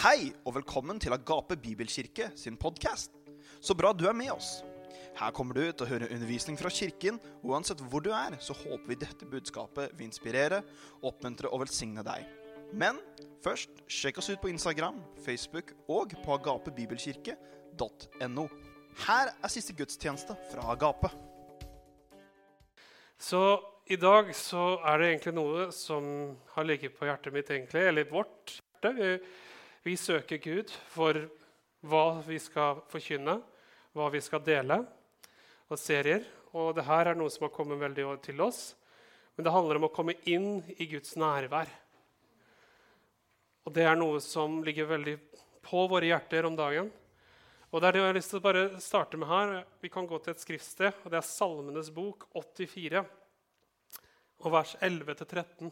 Hei og velkommen til Agape Bibelkirke sin podkast. Så bra du er med oss. Her kommer du til å høre undervisning fra kirken, og uansett hvor du er, så håper vi dette budskapet vil inspirere, oppmuntre og velsigne deg. Men først, sjekk oss ut på Instagram, Facebook og på agapebibelkirke.no. Her er siste gudstjeneste fra Agape. Så i dag så er det egentlig noe som har ligget på hjertet mitt, egentlig, eller vårt hjerte. Vi søker Gud for hva vi skal forkynne, hva vi skal dele, og serier. Og det her er noe som har kommet veldig til oss. Men det handler om å komme inn i Guds nærvær. Og det er noe som ligger veldig på våre hjerter om dagen. Og det er det jeg har lyst til å bare starte med her. Vi kan gå til et skriftsted, og det er Salmenes bok 84, og vers 11-13.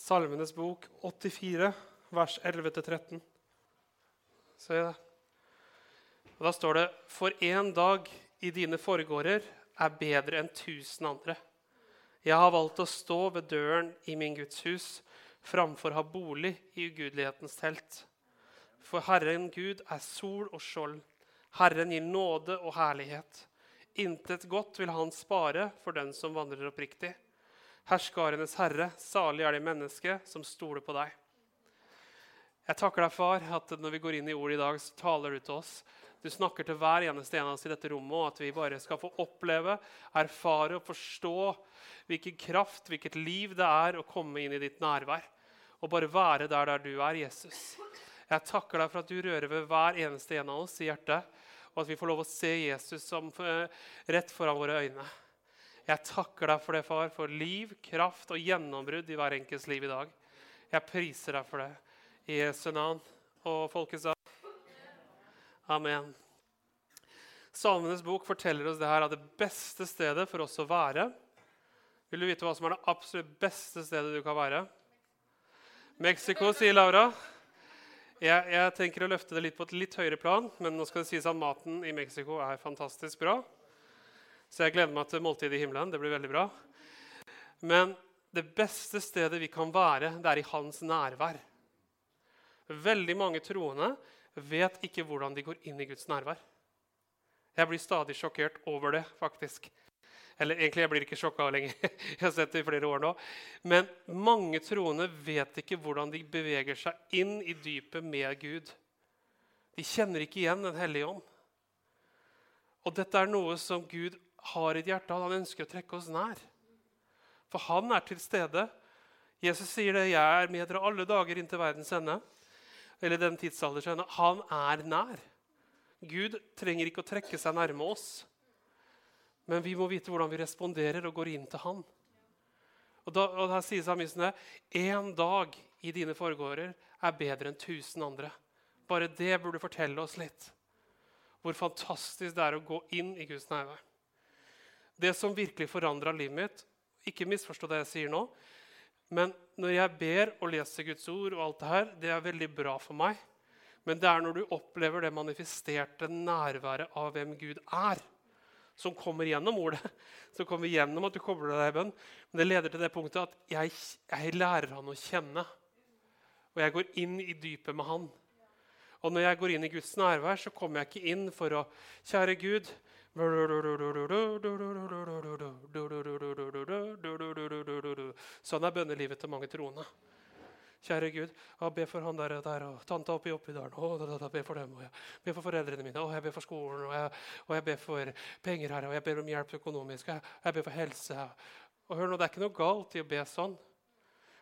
Salmenes bok 84, vers 11-13. Se det? Og Da står det For én dag i dine forgårder er bedre enn tusen andre. Jeg har valgt å stå ved døren i min Guds hus framfor å ha bolig i ugudelighetens telt. For Herren Gud er sol og skjold. Herren gir nåde og herlighet. Intet godt vil Han spare for den som vandrer oppriktig. Herskarenes Herre, salig er det menneske som stoler på deg. Jeg takker deg, far, at når vi går inn i ordet i dag, så taler du til oss. Du snakker til hver eneste en av oss i dette rommet, og at vi bare skal få oppleve, erfare og forstå hvilken kraft, hvilket liv det er å komme inn i ditt nærvær. Og bare være der der du er, Jesus. Jeg takker deg for at du rører ved hver eneste en av oss i hjertet, og at vi får lov å se Jesus som, eh, rett foran våre øyne. Jeg takker deg for det, far, for liv, kraft og gjennombrudd i hver enkelts liv i dag. Jeg priser deg for det. I Jesu navn. Og folkets dag. Amen. Salmenes bok forteller oss det her at det beste stedet for oss å være Vil du vite hva som er det absolutt beste stedet du kan være? Mexico, sier Laura. Jeg, jeg, tenker å løfte det litt på et litt høyere plan, men nå skal det sies at maten i Mexico er fantastisk bra. Så jeg gleder meg til måltidet i himmelen. Det blir veldig bra. Men det beste stedet vi kan være, det er i hans nærvær. Veldig mange troende vet ikke hvordan de går inn i Guds nærvær. Jeg blir stadig sjokkert over det, faktisk. Eller egentlig, jeg blir ikke sjokka lenger. jeg har sett det i flere år nå. Men mange troende vet ikke hvordan de beveger seg inn i dypet med Gud. De kjenner ikke igjen Den hellige ånd. Og dette er noe som Gud har i hjerte. Han ønsker å trekke oss nær. For han er til stede. Jesus sier det. 'Jeg er med dere alle dager inntil verdens ende' eller den tidsalder, han er nær. Gud trenger ikke å trekke seg nærme oss. Men vi må vite hvordan vi responderer og går inn til han. Og, da, og der sier salmisten én dag i dine forgårder er bedre enn tusen andre. Bare det burde fortelle oss litt. Hvor fantastisk det er å gå inn i Guds nærvær. Det som virkelig forandra livet mitt Ikke misforstå det jeg sier nå. Men når jeg ber og leser Guds ord, og alt det her, det er veldig bra for meg. Men det er når du opplever det manifesterte nærværet av hvem Gud er, som kommer gjennom ordet, som kommer gjennom at du kobler deg i bønn. Men det leder til det punktet at jeg, jeg lærer han å kjenne. Og jeg går inn i dypet med han. Og når jeg går inn i Guds nærvær, så kommer jeg ikke inn for å Kjære Gud, Sånn er bønnelivet til mange troende. Kjære Gud, jeg ber for han der, der og tanta oppi Oppidalen. Å, da, for dem, og jeg ber for foreldrene mine, og jeg ber for skolen, og jeg, og jeg ber for penger her, og jeg ber om hjelp økonomisk, og jeg, jeg ber for helse. Og hør nå, Det er ikke noe galt i å be sånn,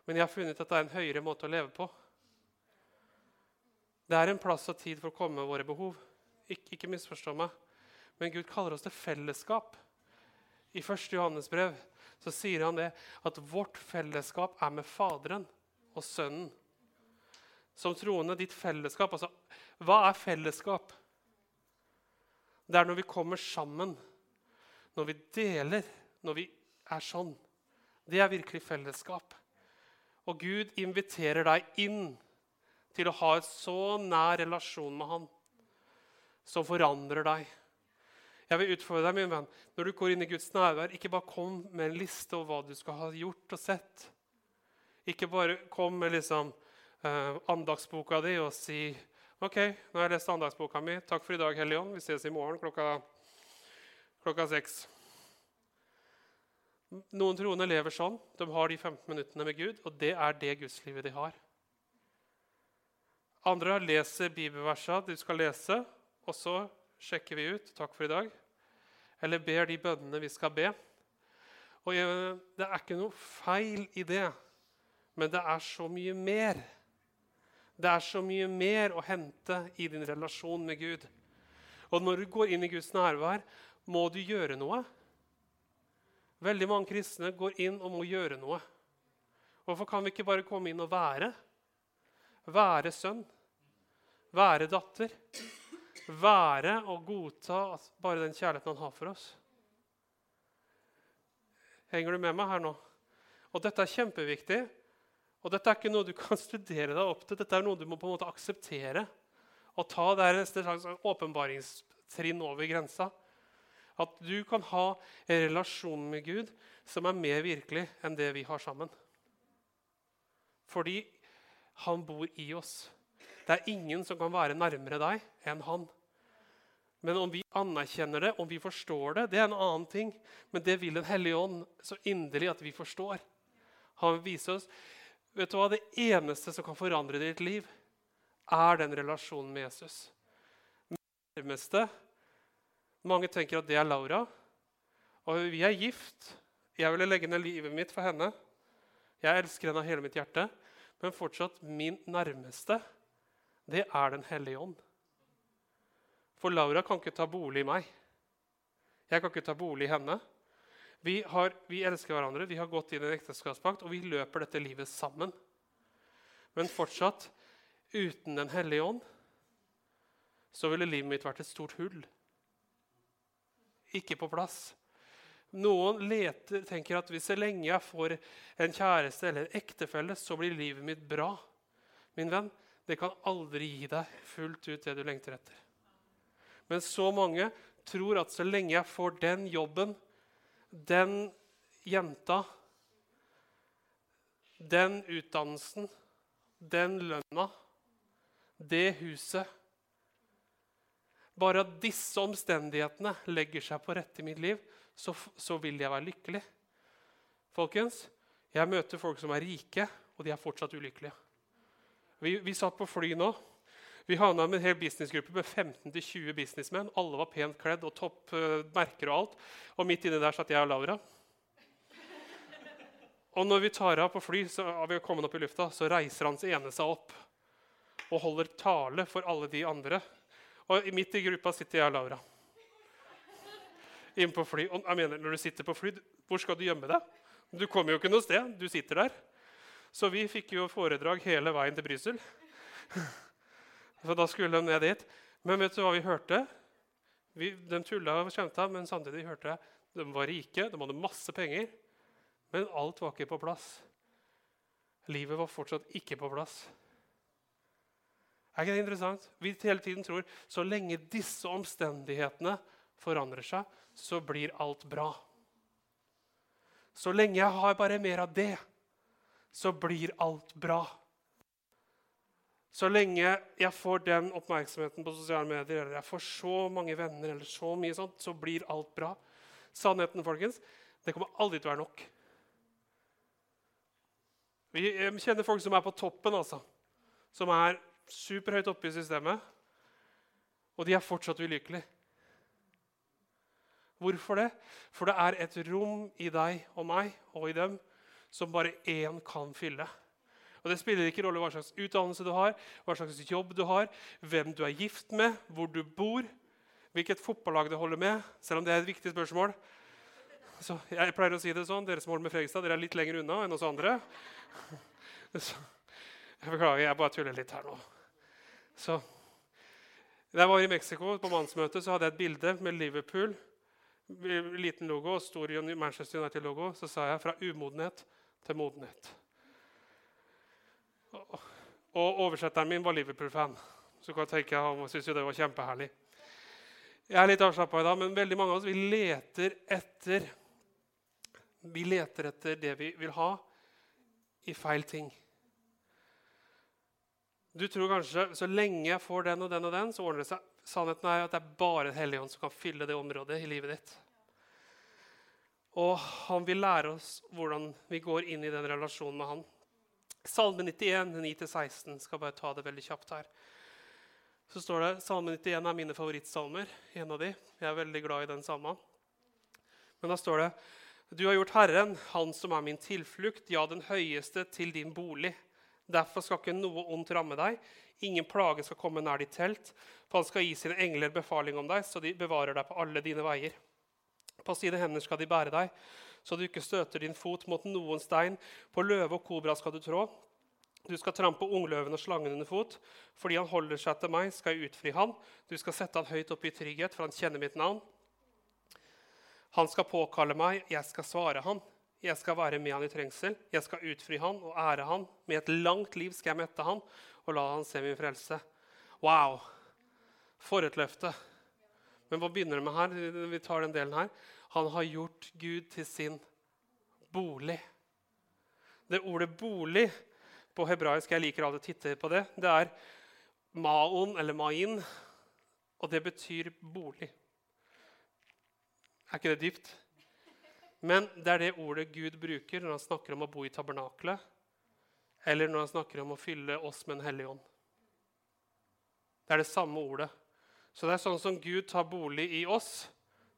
men jeg har funnet at det er en høyere måte å leve på. Det er en plass og tid for å komme med våre behov. Ik ikke misforstå meg. Men Gud kaller oss til fellesskap. I 1. Johannes brev så sier han det at vårt fellesskap er med Faderen og Sønnen. Som troende, ditt fellesskap altså, Hva er fellesskap? Det er når vi kommer sammen, når vi deler, når vi er sånn. Det er virkelig fellesskap. Og Gud inviterer deg inn til å ha en så nær relasjon med Han som forandrer deg jeg vil utfordre deg, min venn, når du går inn i Guds nærvær, ikke bare kom med en liste over hva du skal ha gjort og sett. Ikke bare kom med liksom eh, andagsboka di og si OK, nå har jeg lest andagsboka mi. Takk for i dag, Hellige Ånd. Vi ses i morgen klokka, klokka seks. Noen troende lever sånn. De har de 15 minuttene med Gud, og det er det gudslivet de har. Andre leser bibelversene du skal lese, og så sjekker vi ut 'takk for i dag', eller ber de bønnene vi skal be. Og Det er ikke noe feil i det, men det er så mye mer. Det er så mye mer å hente i din relasjon med Gud. Og når du går inn i Guds nærvær, må du gjøre noe. Veldig mange kristne går inn og må gjøre noe. Hvorfor kan vi ikke bare komme inn og være? Være sønn, være datter. Være og godta bare den kjærligheten han har for oss. Henger du med meg her nå? Og Dette er kjempeviktig. Og Dette er ikke noe du kan studere deg opp til. Dette er noe du må på en måte akseptere. Og ta det neste slags åpenbaringstrinn over grensa. At du kan ha en relasjon med Gud som er mer virkelig enn det vi har sammen. Fordi han bor i oss. Det er ingen som kan være nærmere deg enn han. Men om vi anerkjenner det, om vi forstår det, det er en annen ting. Men det vil Den hellige ånd så inderlig at vi forstår. Han viser oss vet du hva, Det eneste som kan forandre ditt liv, er den relasjonen med Jesus. Nærmeste mange tenker at det er Laura. Og vi er gift. Jeg ville legge ned livet mitt for henne. Jeg elsker henne av hele mitt hjerte. Men fortsatt min nærmeste, det er Den hellige ånd. For Laura kan ikke ta bolig i meg. Jeg kan ikke ta bolig i henne. Vi, har, vi elsker hverandre, vi har gått inn i en ekteskapspakt, og vi løper dette livet sammen. Men fortsatt, uten Den hellige ånd, så ville livet mitt vært et stort hull ikke på plass. Noen leter, tenker at hvis så lenge jeg får en kjæreste eller en ektefelle, så blir livet mitt bra. Min venn, det kan aldri gi deg fullt ut det du lengter etter. Men så mange tror at så lenge jeg får den jobben, den jenta, den utdannelsen, den lønna, det huset bare at disse omstendighetene legger seg på rette i mitt liv, så, så, vil jeg være lykkelig. Folkens, jeg møter folk som er rike, og de er fortsatt ulykkelige. Vi, vi satt på fly nå. Vi havna med en hel businessgruppe med 15-20 businessmenn. Alle var pent kledd og topp uh, merker og alt. Og midt inni der satt jeg og Laura. Og når vi tar av på fly, så har vi kommet opp i lufta, så reiser hans ene seg opp og holder tale for alle de andre og midt i gruppa sitter jeg og Laura. Inn på fly. Og jeg mener, når du sitter på fly, hvor skal du gjemme deg? Du kommer jo ikke noe sted. Du sitter der. Så vi fikk jo foredrag hele veien til Brussel. For da skulle de ned dit. Men vet du hva vi hørte? Vi, de tulla og skjemta, men samtidig hørte jeg de var rike, de hadde masse penger. Men alt var ikke på plass. Livet var fortsatt ikke på plass. Er ikke det interessant? Vi hele tiden tror så lenge disse omstendighetene forandrer seg, så blir alt bra. Så lenge jeg har bare mer av det, så blir alt bra. Så lenge jeg får den oppmerksomheten på sosiale medier, eller jeg får så mange venner, eller så mye sånt, så blir alt bra. Sannheten, folkens, det kommer aldri til å være nok. Vi kjenner folk som er på toppen, altså. Som er superhøyt oppe i systemet, og de er fortsatt ulykkelige. Hvorfor det? For det er et rom i deg og meg og i dem som bare én kan fylle. Og Det spiller ikke rolle hva slags utdannelse du har, hva slags jobb du har, hvem du er gift med, hvor du bor, hvilket fotballag du holder med, selv om det er et viktig spørsmål. Så jeg pleier å si det sånn, Dere som holder med Fredrikstad, dere er litt lenger unna enn oss andre. Så, jeg beklager, jeg bare tuller litt her nå. Så Da jeg var i Mexico på mannsmøtet, så hadde jeg et bilde med Liverpool. Liten logo og stor Manchester United-logo. Så sa jeg 'fra umodenhet til modenhet'. Og oversetteren min var Liverpool-fan. Så kan jeg tenke Han syntes jo det var kjempeherlig. Jeg er litt avslappa i dag, men veldig mange av oss vi leter etter Vi leter etter det vi vil ha, i feil ting. Du tror kanskje så lenge jeg får den og den og den, så ordner det seg. Sannheten er at det er bare Helligånd som kan fylle det området i livet ditt. Og han vil lære oss hvordan vi går inn i den relasjonen med han. Salme 91, 9-16. Skal bare ta det veldig kjapt her. Så står det, Salme 91 er mine favorittsalmer. en av de. Jeg er veldig glad i den salmen. Men da står det Du har gjort Herren, Han som er min tilflukt, ja, den høyeste, til din bolig. Derfor skal ikke noe ondt ramme deg. Ingen plage skal komme nær ditt telt. For han skal gi sine engler befaling om deg, så de bevarer deg på alle dine veier. På sine hender skal de bære deg, så du ikke støter din fot mot noen stein. På løve og kobra skal du trå. Du skal trampe ungløven og slangen under fot. Fordi han holder seg til meg, skal jeg utfri han. Du skal sette han høyt opp i trygghet, for han kjenner mitt navn. Han skal påkalle meg, jeg skal svare han. Jeg skal være med han i trengsel. Jeg skal utfri han og ære han. Med et langt liv skal jeg mette han og la han se min frelse. Wow! For et løfte. Men hva begynner det med her? Vi tar den delen her. Han har gjort Gud til sin bolig. Det ordet 'bolig' på hebraisk Jeg liker alltid å titte på det. Det er maon eller main, og det betyr bolig. Er ikke det dypt? Men det er det ordet Gud bruker når han snakker om å bo i tabernaklet, eller når han snakker om å fylle oss med en hellig ånd. Det er det samme ordet. Så det er sånn som Gud tar bolig i oss,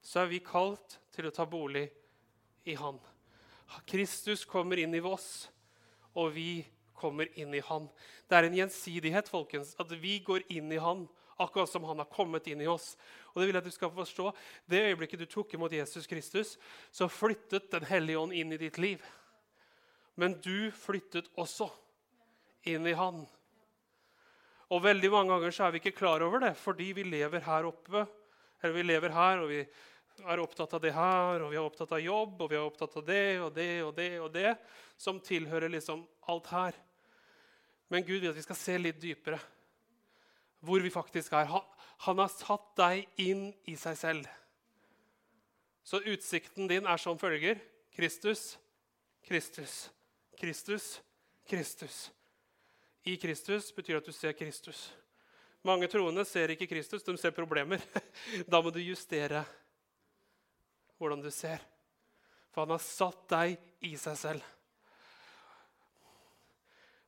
så er vi kalt til å ta bolig i Han. Kristus kommer inn i oss, og vi kommer inn i Han. Det er en gjensidighet, folkens, at vi går inn i Han akkurat som Han har kommet inn i oss. Og Det vil jeg at du skal forstå. Det øyeblikket du tok imot Jesus Kristus, så flyttet Den hellige ånd inn i ditt liv. Men du flyttet også inn i Han. Og veldig mange ganger så er vi ikke klar over det fordi vi lever her oppe. Eller vi lever her, og vi er opptatt av det her, og vi er opptatt av jobb, og vi er opptatt av det og det og det og det, som tilhører liksom alt her. Men Gud vil at vi skal se litt dypere hvor vi faktisk er. Han, har satt deg inn i seg selv. Så utsikten din er som følger Kristus, Kristus, Kristus, Kristus. I Kristus betyr at du ser Kristus. Mange troende ser ikke Kristus, de ser problemer. Da må du justere hvordan du ser. For han har satt deg i seg selv.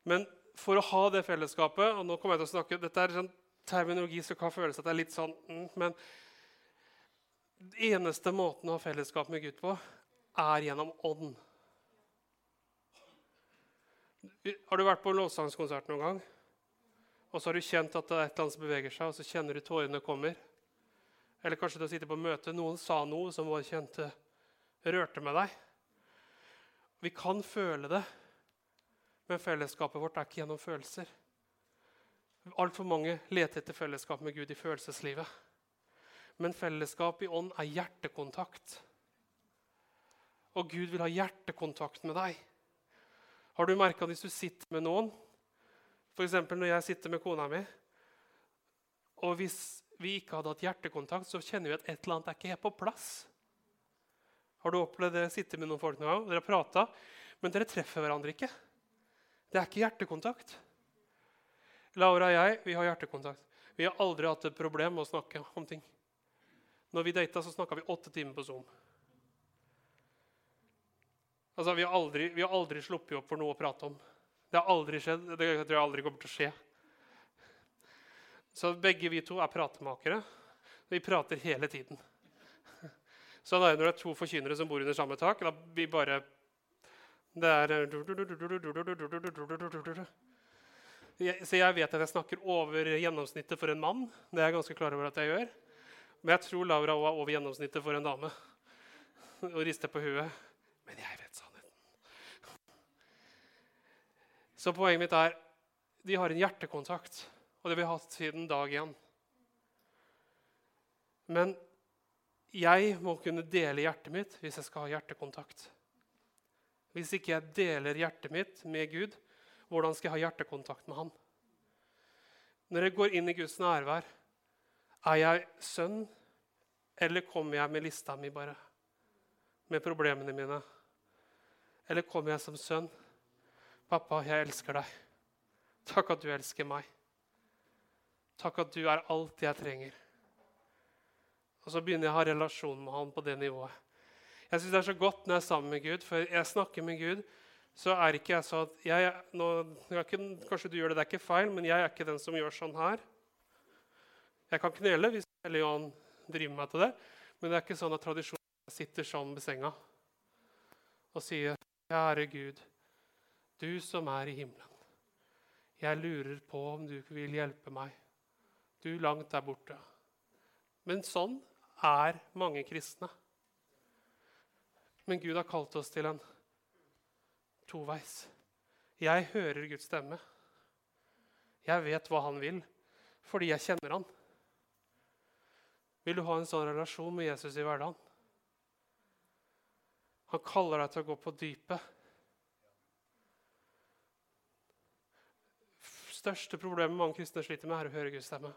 Men for å ha det fellesskapet og nå kommer jeg til å snakke, Dette er sånn terminologi som kan føles at det er litt sånn mm, Men eneste måten å ha fellesskap med Gud på er gjennom ånd. Har du vært på en lovsangskonsert noen gang? Og så har du kjent at det er et eller annet som beveger seg, og så kjenner du tårene kommer. Eller kanskje du sitter på møte, noen sa noe som bare kjente rørte med deg. Vi kan føle det, men fellesskapet vårt er ikke gjennom følelser. Altfor mange leter etter fellesskap med Gud i følelseslivet. Men fellesskap i ånd er hjertekontakt. Og Gud vil ha hjertekontakt med deg. Har du merka hvis du sitter med noen, f.eks. når jeg sitter med kona mi Og hvis vi ikke hadde hatt hjertekontakt, så kjenner vi at et eller annet er ikke helt på plass. Har du opplevd det? Sitte med noen folk noen gang? Dere har prata, men dere treffer hverandre ikke. Det er ikke hjertekontakt. Laura og jeg vi har hjertekontakt. Vi har aldri hatt et problem med å snakke om ting. Når vi data, så snakka vi åtte timer på Zoom. Altså, vi har, aldri, vi har aldri sluppet opp for noe å prate om. Det har aldri skjedd. Det tror jeg aldri kommer til å skje. Så begge vi to er pratemakere. Vi prater hele tiden. Så når det er to forkynnere som bor under samme tak, da vi bare Det er Så jeg vet at jeg snakker over gjennomsnittet for en mann. Det er jeg ganske klar over at jeg gjør. Men jeg tror Laura òg er over gjennomsnittet for en dame. Og rister på huet. Men jeg vet sannheten. Så poenget mitt er de har en hjertekontakt. Og det har vi hatt siden dag én. Men jeg må kunne dele hjertet mitt hvis jeg skal ha hjertekontakt. Hvis ikke jeg deler hjertet mitt med Gud, hvordan skal jeg ha hjertekontakt med Han? Når jeg går inn i Guds nærvær, er jeg sønn, eller kommer jeg med lista mi bare? Med problemene mine? Eller kommer jeg som sønn? 'Pappa, jeg elsker deg. Takk at du elsker meg. Takk at du er alt jeg trenger. Og så begynner jeg å ha relasjon med han på det nivået. Jeg synes Det er så godt når jeg er sammen med Gud, for jeg snakker med Gud. Så er ikke jeg sånn at jeg, nå, ikke, Kanskje du gjør det, det er ikke feil, men jeg er ikke den som gjør sånn her. Jeg kan knele hvis Hellige driver meg til det, men det er ikke sånn at tradisjonen sitter sånn ved senga og sier, 'Kjære Gud, du som er i himmelen. Jeg lurer på om du vil hjelpe meg. Du langt der borte.' Men sånn er mange kristne. Men Gud har kalt oss til en toveis. Jeg hører Guds stemme. Jeg vet hva han vil, fordi jeg kjenner han. Vil du ha en sånn relasjon med Jesus i hverdagen? Han kaller deg til å gå på dypet. Største problemet mange kristne sliter med, er å høre Guds stemme.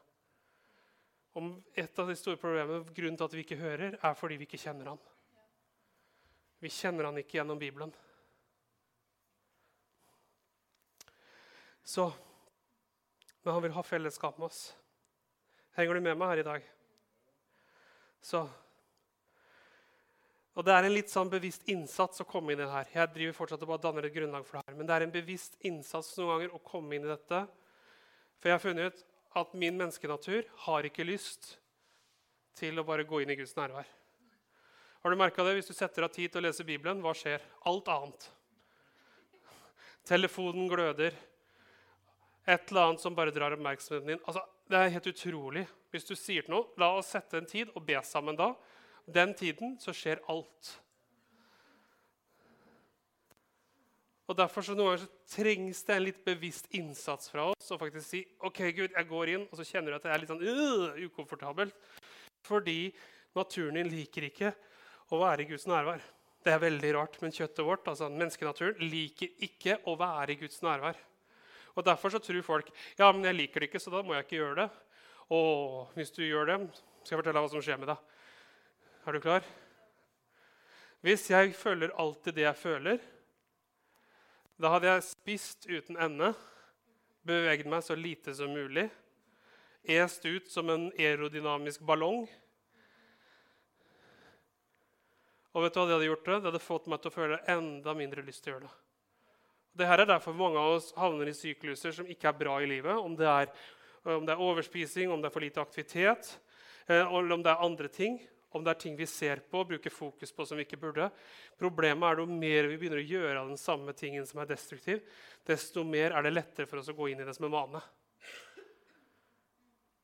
Om et av de store problemene, Grunnen til at vi ikke hører, er fordi vi ikke kjenner Han. Vi kjenner Han ikke gjennom Bibelen. Så Men han vil ha fellesskap med oss. Henger du med meg her i dag? Så og Det er en litt sånn bevisst innsats å komme inn i det her. Jeg driver fortsatt og bare danner et grunnlag for det her. Men det er en bevisst innsats noen ganger å komme inn i dette. For jeg har funnet ut at min menneskenatur har ikke lyst til å bare gå inn i Guds nærvær. Har du merka det? Hvis du setter av tid til å lese Bibelen, hva skjer? Alt annet. Telefonen gløder. Et eller annet som bare drar oppmerksomheten din. Altså, det er helt utrolig. Hvis du sier til noe, la oss sette en tid og be sammen da den tiden så skjer alt. Og Derfor så noen ganger så trengs det en litt bevisst innsats fra oss å faktisk si ok, Gud, jeg går inn, og så kjenner du at det er litt sånn uh, ukomfortabelt. Fordi naturen din liker ikke å være i Guds nærvær. Det er veldig rart, men kjøttet vårt, altså menneskenaturen, liker ikke å være i Guds nærvær. Og Derfor så tror folk ja, men jeg liker det ikke, så da må jeg ikke gjøre det. Og hvis du gjør det, skal jeg fortelle deg hva som skjer med deg. Er du klar? Hvis jeg føler alltid det jeg føler, da hadde jeg spist uten ende, beveget meg så lite som mulig, est ut som en aerodynamisk ballong. Og vet du hva Det hadde gjort det? Det hadde fått meg til å føle enda mindre lyst til å gjøre det. Det her er derfor mange av oss havner i sykluser som ikke er bra i livet. Om det er, om det er overspising, om det er for lite aktivitet, eh, eller om det er andre ting om det er ting vi ser på og bruker fokus på som vi ikke burde. Problemet er jo mer vi begynner å gjøre av den samme tingen som er destruktiv, desto mer er det lettere for oss å gå inn i det som en vane.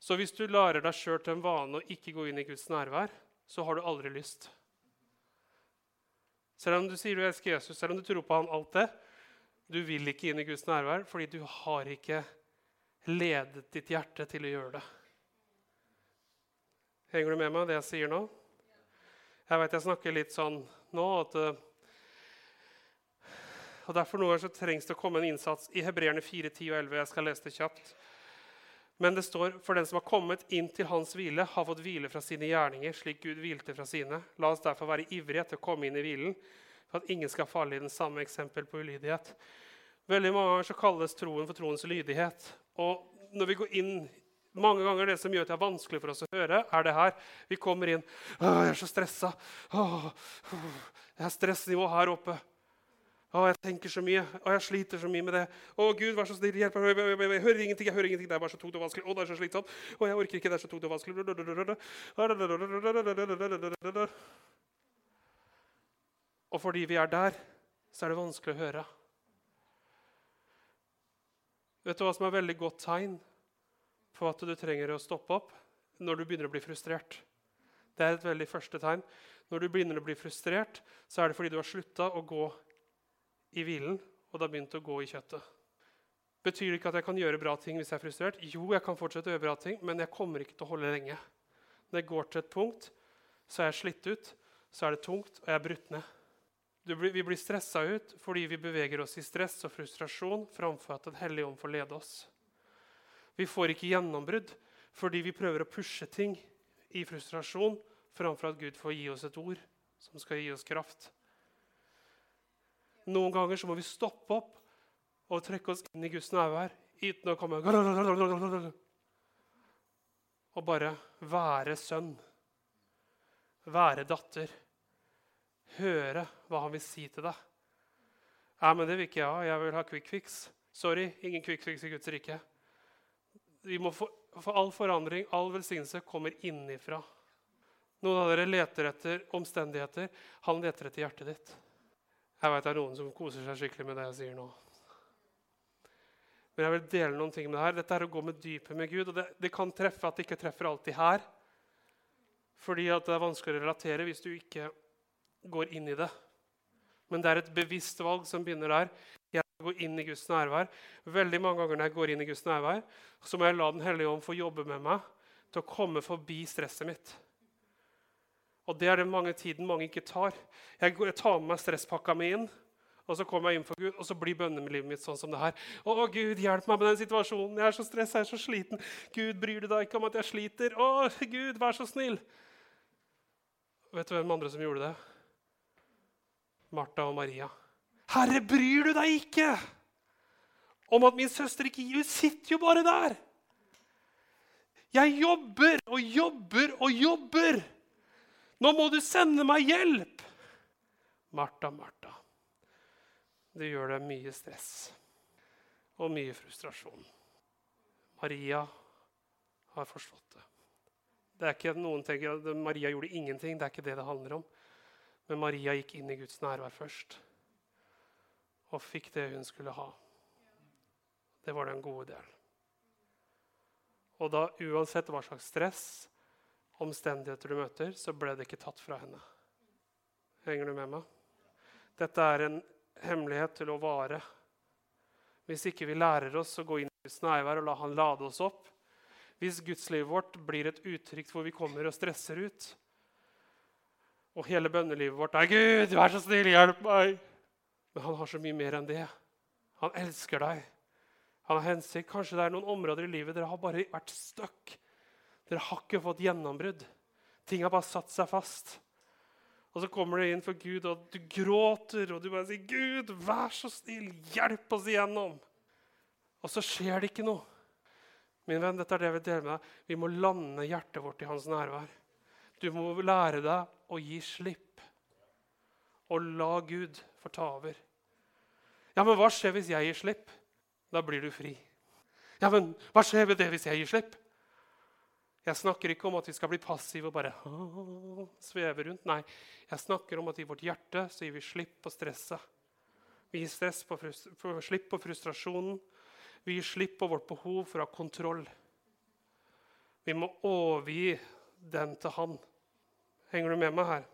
Så hvis du lærer deg sjøl til en vane å ikke gå inn i Guds nærvær, så har du aldri lyst. Selv om du sier du elsker Jesus, selv om du tror på han alt det, du vil ikke inn i Guds nærvær fordi du har ikke ledet ditt hjerte til å gjøre det. Henger du med meg det jeg sier nå? Jeg vet jeg snakker litt sånn nå at eh, og Derfor noe så trengs det å komme en innsats i Hebreerne 4, 10 og 11. Jeg skal lese det kjapt. Men det står for den som har kommet inn til hans hvile, har fått hvile fra sine gjerninger, slik Gud hvilte fra sine. La oss derfor være ivrige etter å komme inn i hvilen, for at ingen skal falle i den samme eksempel på ulydighet. Veldig mange ganger så kalles troen for troens lydighet. Og når vi går inn mange ganger det som gjør at det er vanskelig for oss å høre, er det her. Vi kommer inn. 'Jeg er så stressa. Jeg har stressnivå her oppe.' Å, jeg tenker så mye, Å, jeg sliter så mye med det. Å, Gud, vær så snill, hjelp meg. Jeg, hører ingenting. jeg hører ingenting. Det er bare så tungt og vanskelig. Å, det er så slitsomt. Å, jeg orker ikke. Det er så tungt og vanskelig. Og fordi vi er der, så er det vanskelig å høre. Vet du hva som er veldig godt tegn på at du trenger å stoppe opp når du begynner å bli frustrert. Det er et veldig første tegn. Når du begynner å bli frustrert, så er det fordi du har slutta å gå i hvilen og du har begynt å gå i kjøttet. Betyr det ikke at jeg kan gjøre bra ting hvis jeg er frustrert? Jo, jeg kan fortsette å gjøre bra ting, men jeg kommer ikke til å holde lenge. Når jeg går til et punkt, så er jeg slitt ut, så er det tungt, og jeg er brutt ned. Blir, vi blir stressa ut fordi vi beveger oss i stress og frustrasjon framfor at Den hellige ånd får lede oss. Vi får ikke gjennombrudd fordi vi prøver å pushe ting i frustrasjon framfor at Gud får gi oss et ord som skal gi oss kraft. Noen ganger så må vi stoppe opp og trekke oss inn i Guds nærvær uten å komme Og bare være sønn, være datter, høre hva han vil si til deg. Nei, men det vil ikke jeg ha. Jeg vil ha quick fix. Sorry, ingen quick fix i Guds rike. Få, for all forandring, all velsignelse, kommer innifra. Noen av dere leter etter omstendigheter. Han leter etter hjertet ditt. Jeg vet det er noen som koser seg skikkelig med det jeg sier nå. Men jeg vil dele noen ting med det her. Dette er å gå med dypet med Gud. og det, det, kan treffe at det ikke treffer alltid her. Fordi det er vanskelig å relatere hvis du ikke går inn i det. Men det er et bevisst valg som begynner der. Går inn i Guds nærvær. Veldig mange ganger når jeg går inn i Guds nærvær, så må jeg la Den hellige ånd få jobbe med meg til å komme forbi stresset mitt. Og det er det mange tiden mange ikke tar. Jeg, tar med meg stresspakka mi inn, og så kommer jeg inn for Gud, og så blir bønnelivet mitt sånn som det her. Å, Gud, hjelp meg med den situasjonen. Jeg er så stressa, jeg er så sliten. Gud, bryr du deg ikke om at jeg sliter? Å, Gud, vær så snill. Vet du hvem andre som gjorde det? Martha og Maria. Herre, bryr du deg ikke om at min søster ikke gir?' Hun sitter jo bare der. Jeg jobber og jobber og jobber. Nå må du sende meg hjelp! Martha, Martha. Det gjør deg mye stress og mye frustrasjon. Maria har forstått det. Det er ikke noen tenker at Maria gjorde ingenting. Det er ikke det det handler om. Men Maria gikk inn i Guds nærvær først og fikk det hun skulle ha. Det var den gode del. Og da, uansett hva slags stress, omstendigheter du møter, så ble det ikke tatt fra henne. Henger du med meg? Dette er en hemmelighet til å vare. Hvis ikke vi lærer oss å gå inn i Guds nærvær og la Han lade oss opp Hvis gudslivet vårt blir et uttrykk hvor vi kommer og stresser ut, og hele bønnelivet vårt er 'Gud, vær så snill, hjelp meg', men han har så mye mer enn det. Han elsker deg. Han har hensikt. Kanskje det er noen områder i livet dere har bare vært stuck. Dere har ikke fått gjennombrudd. Ting har bare satt seg fast. Og så kommer du inn for Gud, og du gråter, og du bare sier, 'Gud, vær så snill, hjelp oss igjennom.' Og så skjer det ikke noe. Min venn, dette er det vi deler med deg. Vi må lande hjertet vårt i hans nærvær. Du må lære deg å gi slipp. Og la Gud få ta over. Ja, men hva skjer hvis jeg gir slipp? Da blir du fri. Ja, men hva skjer med det hvis jeg gir slipp? Jeg snakker ikke om at vi skal bli passive og bare sveve rundt. Nei, jeg snakker om at i vårt hjerte så gir vi slipp på stresset. Vi gir på slipp på frustrasjonen. Vi gir slipp på vårt behov for å ha kontroll. Vi må overgi den til Han. Henger du med meg her?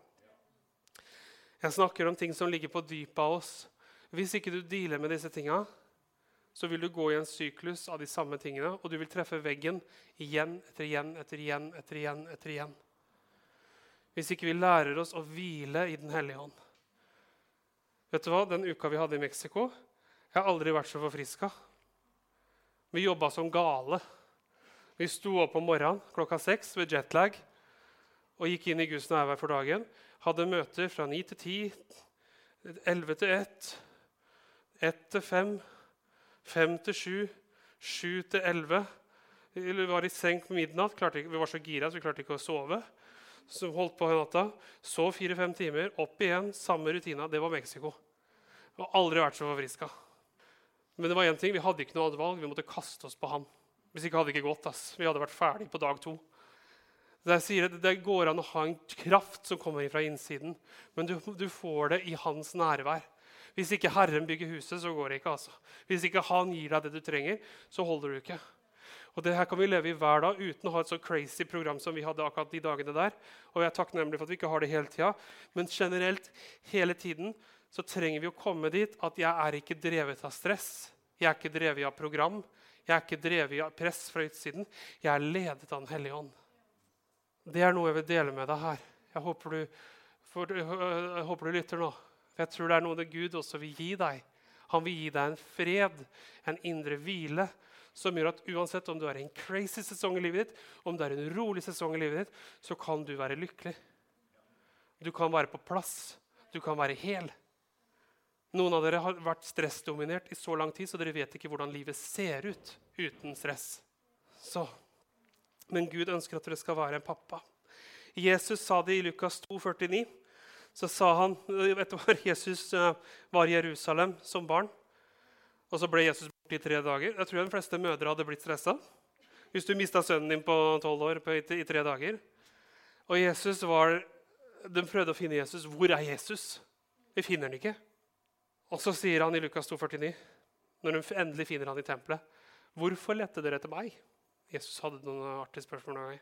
Jeg snakker om ting som ligger på dypet av oss. Hvis ikke du dealer med disse tinga, så vil du gå i en syklus av de samme tingene, og du vil treffe veggen igjen etter igjen etter igjen etter igjen. etter igjen. Hvis ikke vi lærer oss å hvile i Den hellige ånd. Vet du hva? Den uka vi hadde i Mexico Jeg har aldri vært så forfriska. Vi jobba som gale. Vi sto opp om morgenen klokka seks ved jetlag og gikk inn i Guds nærvær for dagen. Hadde møter fra ni til ti, elleve til ett, ett til fem Fem til sju, sju til elleve. Vi var i seng på midnatt. Klarte, vi var så gira så vi klarte ikke å sove. Så holdt på natta. Så fire-fem timer. Opp igjen. Samme rutina. Det var Mexico. Vi har aldri vært så forfriska. Men det var én ting. Vi hadde ikke noe annet valg. Vi måtte kaste oss på han. Hvis ikke hadde det ikke gått. Ass. Vi hadde vært ferdig på dag to. Det, sier, det går an å ha en kraft som kommer fra innsiden, men du, du får det i hans nærvær. Hvis ikke Herren bygger huset, så går det ikke. altså. Hvis ikke Han gir deg det du trenger, så holder du ikke. Og det her kan vi leve i hver dag uten å ha et så crazy program som vi hadde akkurat de dagene der. Og jeg er takknemlig for at vi ikke har det hele tida. Men generelt, hele tiden, så trenger vi å komme dit at jeg er ikke drevet av stress. Jeg er ikke drevet av program. Jeg er ikke drevet av press fra utsiden. Jeg er ledet av Den hellige ånd. Det er noe jeg vil dele med deg her. Jeg håper du, for, jeg håper du lytter nå. For jeg tror det er noe det Gud også vil gi deg. Han vil gi deg en fred, en indre hvile, som gjør at uansett om du er i en crazy sesong i livet ditt, om det er en rolig sesong i livet ditt, så kan du være lykkelig. Du kan være på plass. Du kan være hel. Noen av dere har vært stressdominert i så lang tid, så dere vet ikke hvordan livet ser ut uten stress. Så. Men Gud ønsker at dere skal være en pappa. Jesus sa det i Lukas 2, 49. Så sa han, du hva, Jesus eh, var i Jerusalem som barn. Og så ble Jesus borte i tre dager. Jeg tror de fleste mødre hadde blitt stressa. Hvis du mista sønnen din på tolv år på, i, i, tre dager. Og Jesus var, De prøvde å finne Jesus. Hvor er Jesus? Vi finner han ikke. Og så sier han i Lukas 2, 49, når de endelig finner han i tempelet, 'Hvorfor lette dere etter meg?' Jesus hadde noen artige spørsmål.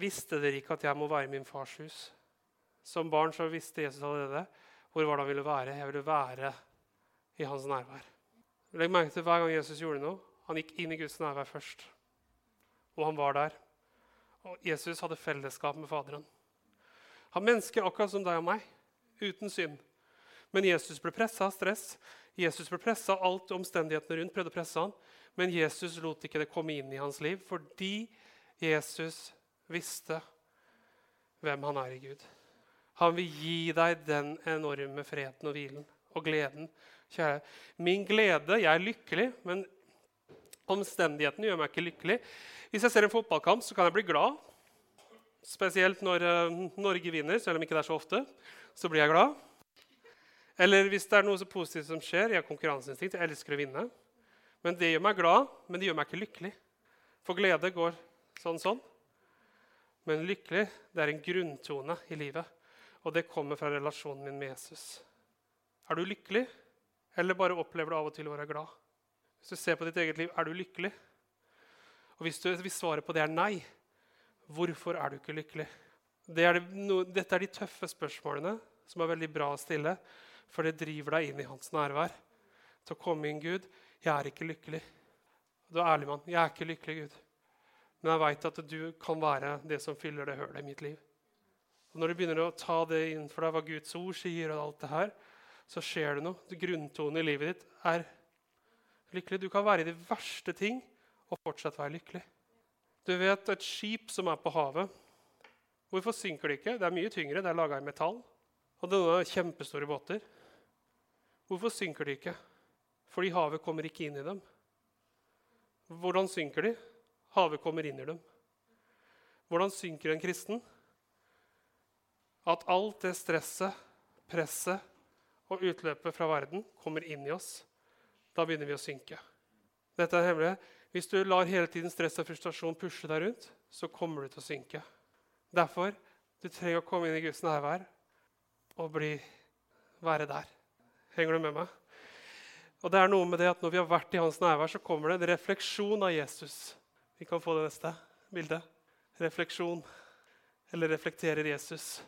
Visste dere ikke at jeg må være i min fars hus? Som barn så visste Jesus allerede hvor var det han ville være. Jeg ville være i hans nærvær. Legg merke til Hver gang Jesus gjorde noe, han gikk inn i Guds nærvær først. Og han var der. Og Jesus hadde fellesskap med Faderen. Han mennesker akkurat som deg og meg, uten synd. Men Jesus ble pressa av stress. Jesus ble pressa av alt omstendighetene rundt. prøvde å presse han. Men Jesus lot ikke det komme inn i hans liv fordi Jesus visste hvem han er i Gud. Han vil gi deg den enorme freden og hvilen og gleden. Kjære, min glede Jeg er lykkelig, men omstendighetene gjør meg ikke lykkelig. Hvis jeg ser en fotballkamp, så kan jeg bli glad. Spesielt når uh, Norge vinner, selv om ikke det er så ofte. Så blir jeg glad. Eller hvis det er noe så positivt som skjer. Jeg har konkurranseinstinkt. Jeg elsker å vinne. Men Det gjør meg glad, men det gjør meg ikke lykkelig. For glede går sånn sånn. Men lykkelig det er en grunntone i livet. Og det kommer fra relasjonen min med Jesus. Er du lykkelig, eller bare opplever du av og til å være glad? Hvis du ser på ditt eget liv, er du lykkelig? Og hvis, du, hvis svaret på det er nei, hvorfor er du ikke lykkelig? Det er det, no, dette er de tøffe spørsmålene som er veldig bra å stille. For det driver deg inn i hans nærvær. Til å komme inn, Gud. Jeg er ikke lykkelig. Du er ærlig, mann. Jeg er ikke lykkelig, Gud. Men jeg veit at du kan være det som fyller det hølet i mitt liv. Og Når du begynner å ta det inn for deg, hva Guds ord sier, og alt det her, så skjer det noe. Grunntonen i livet ditt er lykkelig. Du kan være i de verste ting og fortsatt være lykkelig. Du vet et skip som er på havet. Hvorfor synker det ikke? Det er mye tyngre. Det er laga i metall. Og det er kjempestore båter. Hvorfor synker de ikke? Fordi havet kommer ikke inn i dem. Hvordan synker de? Havet kommer inn i dem. Hvordan synker en kristen? At alt det stresset, presset og utløpet fra verden kommer inn i oss. Da begynner vi å synke. Dette er hemmelig. Hvis du lar hele tiden stress og frustrasjon pushe deg rundt, så kommer du til å synke. Derfor du trenger å komme inn i Guds nærvær og bli, være der. Henger du med meg? Og det er noe med det at Når vi har vært i hans nærvær, så kommer det en refleksjon av Jesus. Vi kan få det neste bildet. Refleksjon. Eller reflekterer Jesus.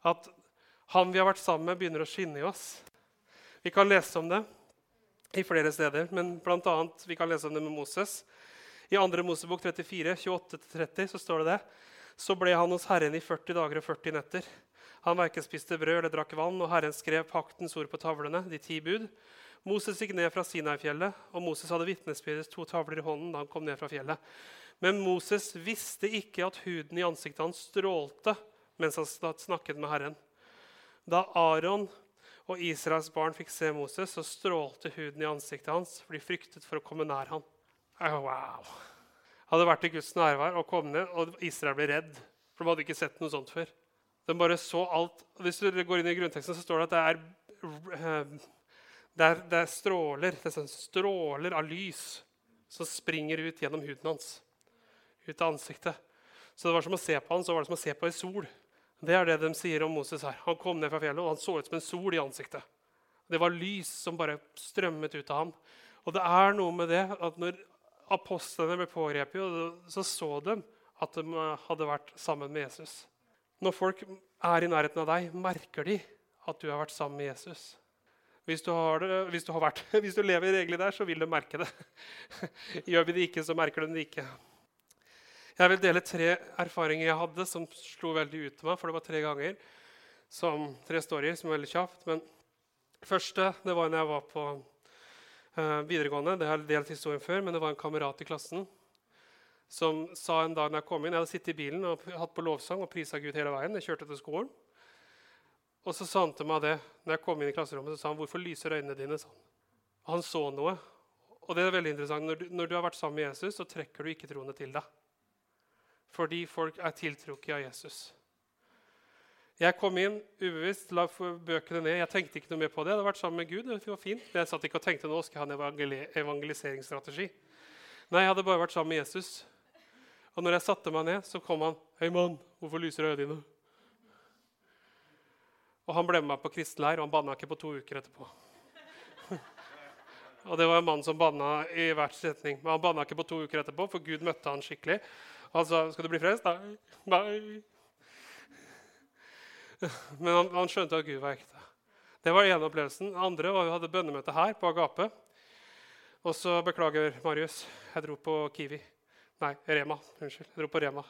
At han vi har vært sammen med, begynner å skinne i oss. Vi kan lese om det i flere steder, men blant annet, vi kan lese om det med Moses. I 2. Mosebok 34, 28-30 så står det det. Så ble han hos Herren i 40 dager og 40 netter. Han verken spiste brød eller drakk vann, og Herren skrev paktens ord på tavlene, de ti bud. Moses gikk ned fra Sinai-fjellet, og Moses hadde vitnesbyrdets to tavler i hånden da han kom ned fra fjellet. Men Moses visste ikke at huden i ansiktet hans strålte mens han snakket med Herren. Da Aron og Israels barn fikk se Moses, så strålte huden i ansiktet hans, for de fryktet for å komme nær ham. Oh, wow. Hadde vært i Guds nærvær og kom ned, og Israel ble redd. For de hadde ikke sett noe sånt før. De bare så alt. Hvis du går inn i grunnteksten, så står det at det er, eh, det er, det er stråler, det er sånn stråler av lys som springer ut gjennom huden hans. Ut av ansiktet. Så det var som å se på han, så var det som å se på ei sol. Det er det de sier om Moses her. Han kom ned fra fjellet, og han så ut som en sol i ansiktet. Det var lys som bare strømmet ut av ham. Og det er noe med det at når apostlene ble pågrepet, så så de at de hadde vært sammen med Jesus. Når folk er i nærheten av deg, merker de at du har vært sammen med Jesus. Hvis du, det, hvis du, vært, hvis du lever regelig der, så vil du merke det. Gjør vi det ikke, så merker du det ikke. Jeg vil dele tre erfaringer jeg hadde som slo veldig ut til meg. For det var tre ganger. Som, tre storyer som er veldig kjapt. Men første det var når jeg var på uh, videregående. Det har jeg delt historien før, men det var en kamerat i klassen som sa en dag når jeg kom inn Jeg hadde sittet i bilen og hatt på lovsang og prisa Gud hele veien. Jeg kjørte til skolen. Og så sa han til meg det når jeg kom inn i klasserommet, så sa han, 'Hvorfor lyser øynene dine?' sånn. Han så noe. Og det er veldig interessant. Når du, når du har vært sammen med Jesus, så trekker du ikke troende til deg. Fordi folk er tiltrukket av Jesus. Jeg kom inn ubevisst, la bøkene ned. Jeg tenkte ikke noe mer på det. Jeg hadde vært sammen med Gud. det var fint. Men jeg satt ikke og tenkte nå skal jeg ha en evangeliseringsstrategi. Nei, jeg hadde bare vært sammen med Jesus. Og når jeg satte meg ned, så kom han. 'Hei, mann, hvorfor lyser øynene dine?' Og han ble med meg på kristenleir, og han banna ikke på to uker etterpå. og det var en mann som banna i hver setning. Men han banna ikke på to uker etterpå, for Gud møtte han skikkelig. Han sa, 'Skal du bli frelst?' Nei. Nei. Men han, han, skjønte at Gud var ekte. Det var ene opplevelsen. Den andre var vi hadde bønnemøte her på Agape. Og så beklager, Marius, jeg dro på Kiwi. Nei, Rema. Unnskyld. Jeg dro på Rema.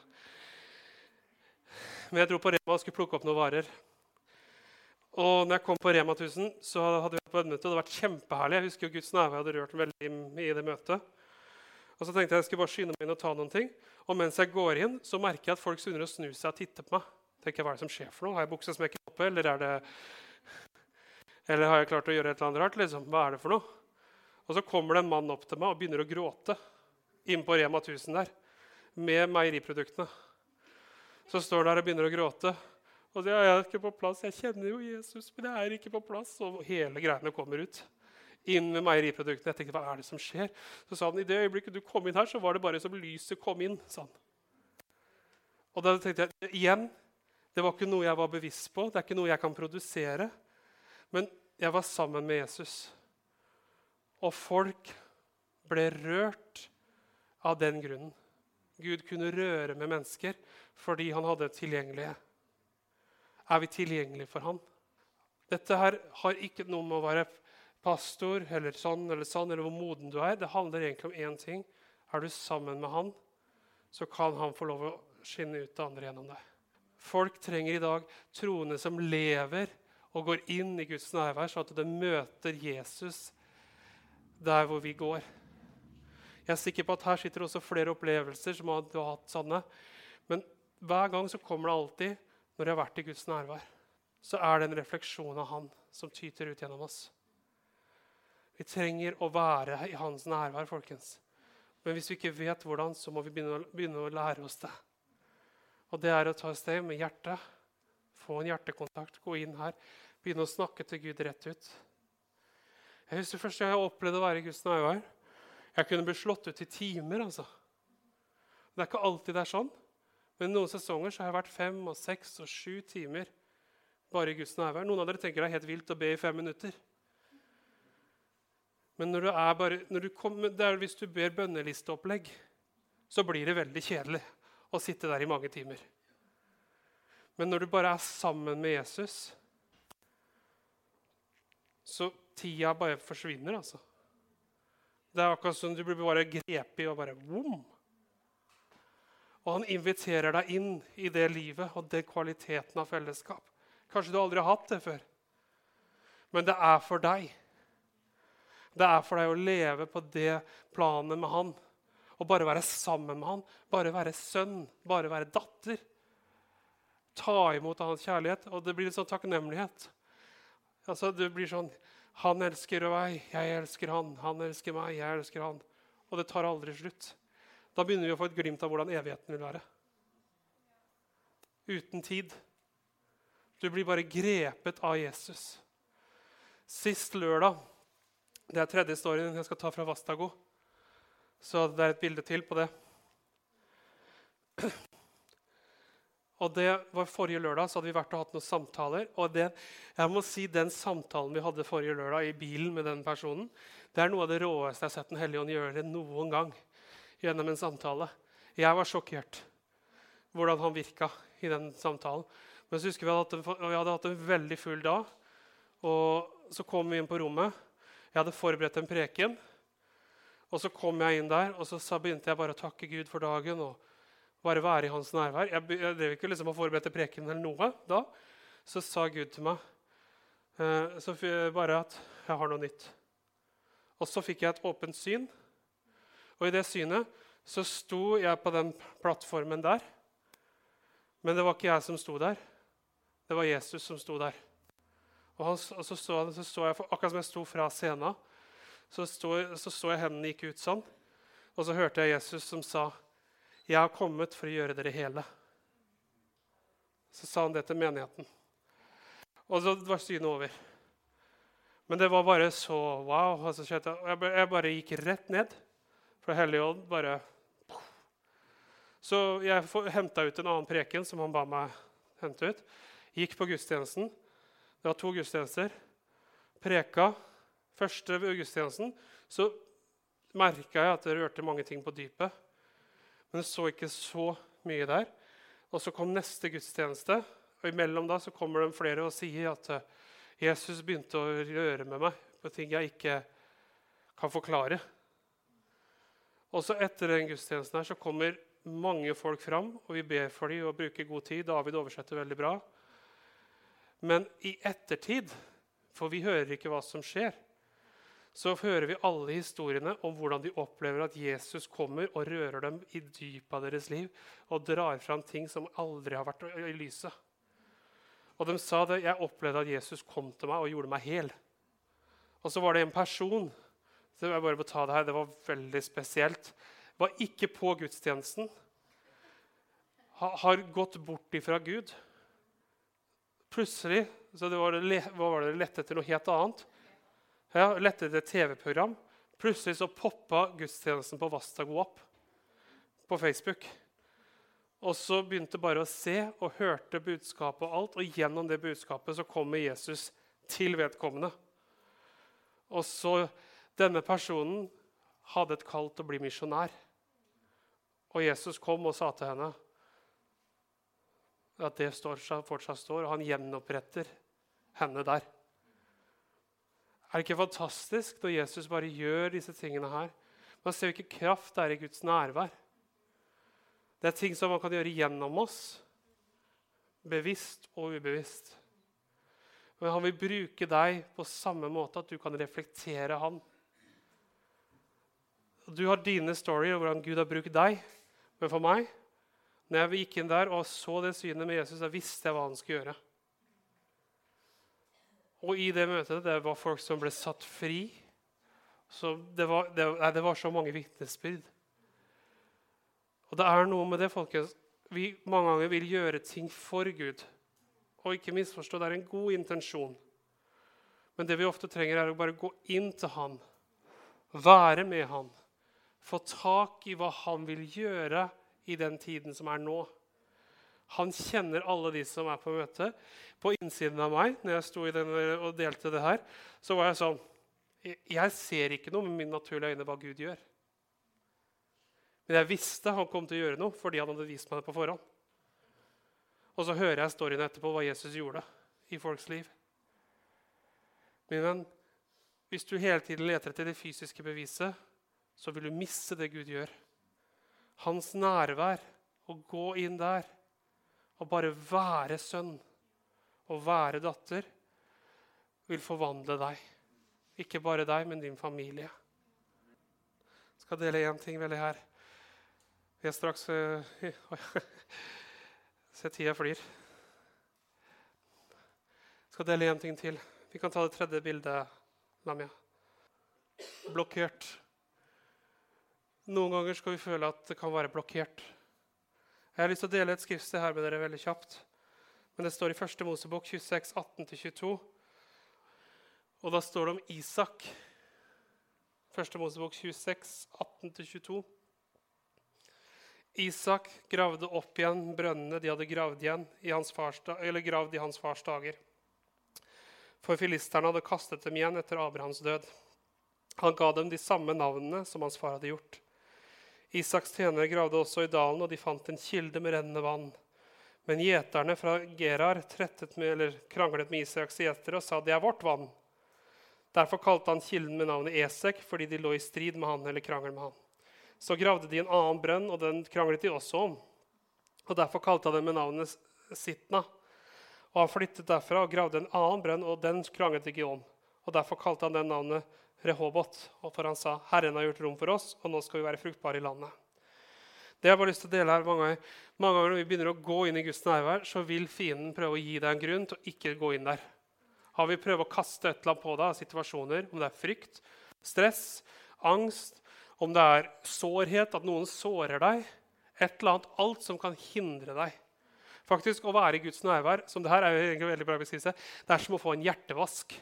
Men jeg dro på Rema og skulle plukke opp noen varer. Og når jeg kom på Rema 1000, så hadde vi vært på et møte, og Det hadde vært kjempeherlig. Jeg husker jo Guds nærvær hadde rørt veldig i det møtet. Og så tenkte jeg jeg skulle bare skynde meg inn og ta noen ting. Og mens jeg går inn, så merker jeg at folk begynner å snu seg og titte på meg tenker jeg, hva er det som skjer for noe? Har jeg buksesmekken oppe, eller, er det, eller har jeg klart å gjøre et eller annet rart? Liksom? Hva er det for noe? Og så kommer det en mann opp til meg og begynner å gråte inne på Rema 1000 der, med meieriproduktene. Så står han der og begynner å gråte. Og så er jeg ikke på plass. Jeg kjenner jo Jesus, men jeg er ikke på plass. Og hele greiene kommer ut. Inn med meieriproduktene. Jeg tenkte, hva er det som skjer? Så sa han i det øyeblikket du kom inn her, så var det bare som lyset kom inn. sa. Og da tenkte jeg igjen det var ikke noe jeg var bevisst på, det er ikke noe jeg kan produsere. Men jeg var sammen med Jesus. Og folk ble rørt av den grunnen. Gud kunne røre med mennesker fordi han hadde tilgjengelige. Er vi tilgjengelige for han? Dette her har ikke noe med å være pastor eller sånn eller sånn, eller hvor moden du er. Det handler egentlig om én ting. Er du sammen med han, så kan han få lov å skinne ut det andre gjennom deg. Folk trenger i dag troende som lever og går inn i Guds nærvær, sånn at de møter Jesus der hvor vi går. Jeg er sikker på at Her sitter også flere opplevelser som du har hatt sånne. Men hver gang så kommer det alltid, når jeg har vært i Guds nærvær, så er det en refleksjon av Han som tyter ut gjennom oss. Vi trenger å være i Hans nærvær, folkens. Men hvis vi ikke vet hvordan, så må vi begynne å, begynne å lære oss det. Og det er å ta et steg med hjertet. Få en hjertekontakt. Gå inn her. Begynne å snakke til Gud rett ut. Jeg husker første gang jeg opplevde å være i Guds nærvær. Jeg kunne bli slått ut i timer. altså. Det er ikke alltid det er sånn. Men noen sesonger så har jeg vært fem og seks og sju timer bare i Guds nærvær. Noen av dere tenker det er helt vilt å be i fem minutter. Men når du er bare, når du kommer, det er hvis du ber bønnelisteopplegg, så blir det veldig kjedelig å sitte der i mange timer. Men når du bare er sammen med Jesus, så tida bare forsvinner, altså. Det er akkurat som du blir bare grepet i og bare boom. Og han inviterer deg inn i det livet og den kvaliteten av fellesskap. Kanskje du aldri har hatt det før, men det er for deg. Det er for deg å leve på det planet med han og bare være sammen med han, bare være sønn, bare være datter. Ta imot hans kjærlighet. Og det blir en sånn takknemlighet. Altså, det blir sånn Han elsker meg, jeg elsker han. Han elsker meg, jeg elsker han. Og det tar aldri slutt. Da begynner vi å få et glimt av hvordan evigheten vil være. Uten tid. Du blir bare grepet av Jesus. Sist lørdag Det er tredje storyen jeg skal ta fra Vastago. Så det er et bilde til på det. Og det var Forrige lørdag så hadde vi vært og hatt noen samtaler. og det, jeg må si Den samtalen vi hadde forrige lørdag i bilen med den personen, det er noe av det råeste jeg har sett Den hellige ånd gjøre noen gang. Gjennom en samtale. Jeg var sjokkert hvordan han virka i den samtalen. Men så husker vi at vi hadde hatt en veldig full dag. Og så kom vi inn på rommet. Jeg hadde forberedt en preken. Og så kom jeg inn der, og så begynte jeg bare å takke Gud for dagen. og bare være i hans nærvær. Jeg, jeg drev ikke liksom å forberede preken eller noe da. Så sa Gud til meg eh, så bare at jeg har noe nytt. Og så fikk jeg et åpent syn. Og i det synet så sto jeg på den plattformen der. Men det var ikke jeg som sto der. Det var Jesus som sto der. Og, han, og så, så, så, så jeg, Akkurat som jeg sto fra scenen, så så, så jeg hendene gikk ut sånn. Og så hørte jeg Jesus som sa, 'Jeg har kommet for å gjøre dere hele'. Så sa han det til menigheten. Og så var synet over. Men det var bare så wow. Altså, jeg, bare gikk rett ned. For Hellig Ånd bare Så jeg henta ut en annen preken som han ba meg hente ut. Gikk på gudstjenesten. Det var to gudstjenester. Preka. Første gudstjenesten så merka jeg at det rørte mange ting på dypet. Men jeg så ikke så mye der. Og så kom neste gudstjeneste, og imellom da så kommer det flere og sier at eh, Jesus begynte å røre med meg på ting jeg ikke kan forklare. Og så etter den gudstjenesten her så kommer mange folk fram, og vi ber for dem og bruker god tid. David oversetter veldig bra. Men i ettertid, for vi hører ikke hva som skjer, så hører vi alle historiene om hvordan de opplever at Jesus kommer og rører dem i dypet av deres liv og drar fram ting som aldri har vært i lyset. Og de sa det, jeg opplevde at Jesus kom til meg og gjorde meg hel. Og så var det en person så jeg bare må ta Det her, det var veldig spesielt. Var ikke på gudstjenesten. Har gått bort ifra Gud. Plutselig så det var det, lett etter noe helt annet. Ja, lette etter et TV-program. Plutselig så poppa gudstjenesten på Vastago opp på Facebook. Og så begynte bare å se og hørte budskapet og alt. Og gjennom det budskapet så kommer Jesus til vedkommende. Og så Denne personen hadde et kall til å bli misjonær. Og Jesus kom og sa til henne at det står, fortsatt står, og han gjenoppretter henne der. Er det ikke fantastisk når Jesus bare gjør disse tingene her? Man ser hvilken kraft det er i Guds nærvær. Det er ting som man kan gjøre gjennom oss, bevisst og ubevisst. Men han vil bruke deg på samme måte at du kan reflektere han. Du har dine story om hvordan Gud har brukt deg. Men for meg, når jeg gikk inn der og så det synet med Jesus, da visste jeg hva han skulle gjøre. Og i det møtet det var folk som ble satt fri. Det var, det, nei, det var så mange vitnesbyrd. Og det er noe med det, folkens. Vi mange ganger vil gjøre ting for Gud. Og ikke misforstå, det er en god intensjon. Men det vi ofte trenger, er å bare gå inn til Han, være med Han, få tak i hva Han vil gjøre i den tiden som er nå. Han kjenner alle de som er på møte. På innsiden av meg når jeg sto i den og delte det her, så var jeg sånn Jeg ser ikke noe med mine naturlige øyne hva Gud gjør. Men jeg visste han kom til å gjøre noe fordi han hadde vist meg det på forhånd. Og så hører jeg storyen etterpå hva Jesus gjorde i folks liv. Min venn, hvis du hele tiden leter etter det fysiske beviset, så vil du miste det Gud gjør. Hans nærvær, å gå inn der og bare være sønn og være datter vil forvandle deg. Ikke bare deg, men din familie. Jeg skal dele én ting veldig her. Vi er straks uh, Se, tida flyr. Jeg skal dele én ting til. Vi kan ta det tredje bildet, Lamia. Blokkert. Noen ganger skal vi føle at det kan være blokkert. Jeg har lyst til å dele et skriftsted her med dere veldig kjapt. Men det står i 1. Mosebok 26, 18-22. Og da står det om Isak. 1. Mosebok 26, 18-22. Isak gravde opp igjen brønnene de hadde gravd, igjen i hans fars, gravd i hans fars dager. For filisterne hadde kastet dem igjen etter Abrahams død. Han ga dem de samme navnene som hans far hadde gjort. Isaks tjenere gravde også i dalen, og de fant en kilde med rennende vann. Men gjeterne fra Gerar med, kranglet med Isaks gjetere og sa det er vårt vann. Derfor kalte han kilden med navnet Esek, fordi de lå i strid med han eller krangel med han. Så gravde de en annen brønn, og den kranglet de også om. Og Derfor kalte han den med navnet Sitna. Og han flyttet derfra og gravde en annen brønn, og den kranglet de ikke om. Og Derfor kalte han den navnet Rehobot. For han sa, 'Herren har gjort rom for oss, og nå skal vi være fruktbare i landet'. Det jeg bare lyst til å dele her mange ganger. Mange ganger når vi begynner å gå inn i Guds nærvær, så vil fienden prøve å gi deg en grunn til å ikke gå inn der. Han vil prøve å kaste et eller annet på deg av situasjoner, om det er frykt, stress, angst, om det er sårhet, at noen sårer deg. Et eller annet, Alt som kan hindre deg. Faktisk, Å være i Guds nærvær som det her er jo egentlig veldig bra beskrivelse, det er som å få en hjertevask.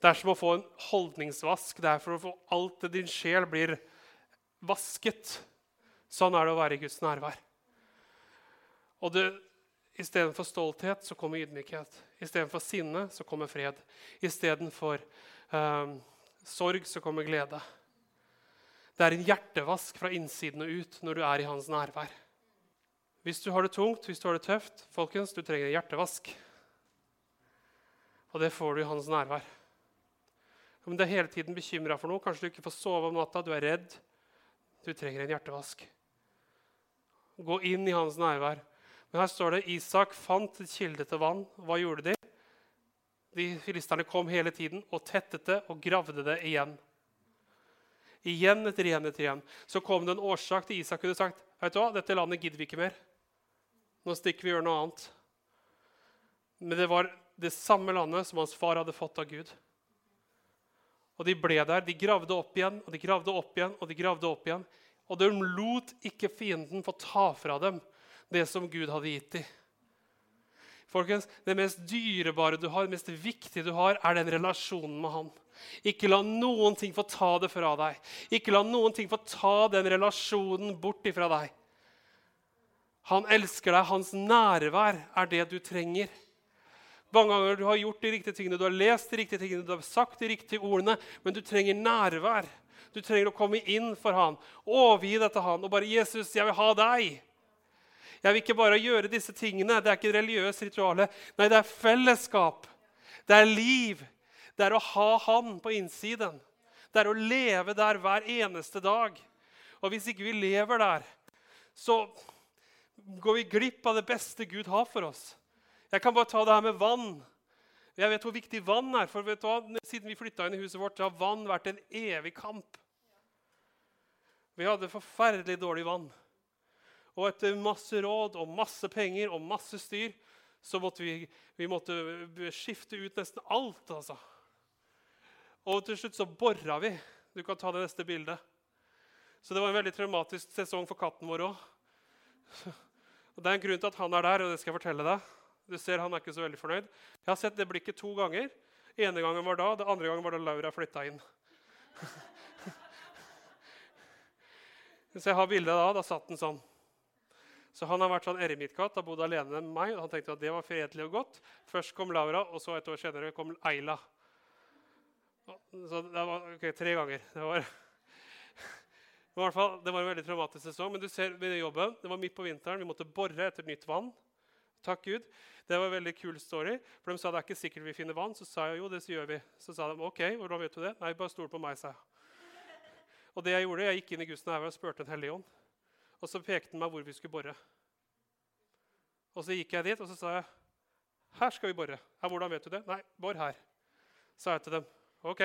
Det er som å få en holdningsvask. Det er for å få alt det din sjel blir vasket. Sånn er det å være i Guds nærvær. Og det, Istedenfor stolthet så kommer ydmykhet. Istedenfor sinne så kommer fred. Istedenfor um, sorg så kommer glede. Det er en hjertevask fra innsiden og ut når du er i hans nærvær. Hvis du har det tungt, hvis du har det tøft, folkens, du trenger en hjertevask. Og det får du i hans nærvær. Om du er hele tiden bekymra for noe, kanskje du ikke får sove om natta, du er redd, du trenger en hjertevask. Gå inn i hans nærvær. Men her står det Isak fant et kilde til vann. Hva gjorde de? De filisterne kom hele tiden og tettet det og gravde det igjen. Igjen etter igjen etter igjen. Så kom det en årsak til Isak kunne sagt vet du hva, dette landet gidder vi ikke mer. Nå stikker vi og gjør noe annet. Men det var det samme landet som hans far hadde fått av Gud. Og de ble der. De gravde opp igjen og de gravde opp igjen. Og de gravde opp igjen. Og de lot ikke fienden få ta fra dem det som Gud hadde gitt dem. Folkens, Det mest dyrebare du har, det mest viktige du har, er den relasjonen med han. Ikke la noen ting få ta det fra deg. Ikke la noen ting få ta den relasjonen bort ifra deg. Han elsker deg. Hans nærvær er det du trenger. Mange ganger du har gjort de riktige tingene, du har lest de riktige tingene, du har sagt de riktige ordene, men du trenger nærvær. Du trenger å komme inn for han, overgi deg til han og bare 'Jesus, jeg vil ha deg'. Jeg vil ikke bare gjøre disse tingene. Det er ikke religiøst rituale. Nei, det er fellesskap. Det er liv. Det er å ha Han på innsiden. Det er å leve der hver eneste dag. Og hvis ikke vi lever der, så går vi glipp av det beste Gud har for oss. Jeg kan bare ta det her med vann. Jeg vet hvor viktig vann er. for vet du hva? Siden vi flytta inn i huset vårt, har vann vært en evig kamp. Vi hadde forferdelig dårlig vann. Og etter masse råd og masse penger og masse styr så måtte vi, vi måtte skifte ut nesten alt. altså. Og til slutt så bora vi. Du kan ta det neste bildet. Så det var en veldig traumatisk sesong for katten vår òg. Det er en grunn til at han er der, og det skal jeg fortelle deg. Du ser Han er ikke så veldig fornøyd. Jeg har sett det blikket to ganger. ene gangen var da, det andre gangen var da Laura flytta inn. Så jeg har bildet da. Da satt den sånn. Så han har vært sånn eremittkatt, har bodd alene med meg. og Han tenkte at det var fredelig og godt. Først kom Laura, og så et år senere kom Eila. Så det var okay, tre ganger. Det var, det var en veldig traumatisk sesong. Men du ser ved jobben, det var midt på vinteren. Vi måtte bore etter nytt vann. Takk Gud. Det var en veldig kul story. For De sa det er ikke sikkert vi finner vann. Så sa jeg jo, det så gjør vi. Så sa de ok, hvordan vet du det? Nei, bare stol på meg, sa jeg. Og det jeg gjorde, jeg gikk inn i Guds nærvær og spurte en hellig ånd. Og så pekte han meg hvor vi skulle bore. Og så gikk jeg dit og så sa jeg, her skal vi bore. Ja, hvordan vet du det? Nei, bor her. sa jeg til dem. Ok,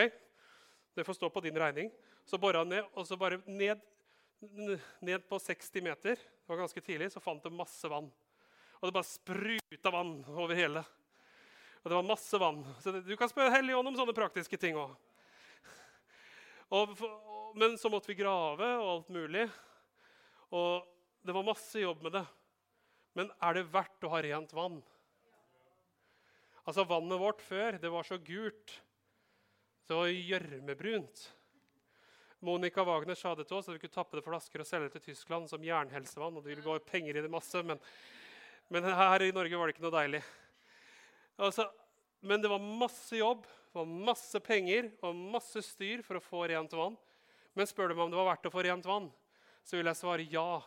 det får stå på din regning. Så bora han ned, og så bare ned, ned på 60 meter. Det var ganske tidlig, så fant de masse vann. Og det bare spruta vann over hele. Og det var masse vann. Så du kan spørre Helligånd om sånne praktiske ting òg. Men så måtte vi grave og alt mulig. Og det var masse jobb med det. Men er det verdt å ha rent vann? Altså Vannet vårt før det var så gult. Det var gjørmebrunt. Monica Wagner sa det til oss at vi kunne tappe det flasker og selge det til Tyskland som jernhelsevann. og det ville gå penger i det masse, men men her i Norge var det ikke noe deilig. Altså, men det var masse jobb, var masse penger og masse styr for å få rent vann. Men spør du meg om det var verdt å få rent vann, så vil jeg svare ja.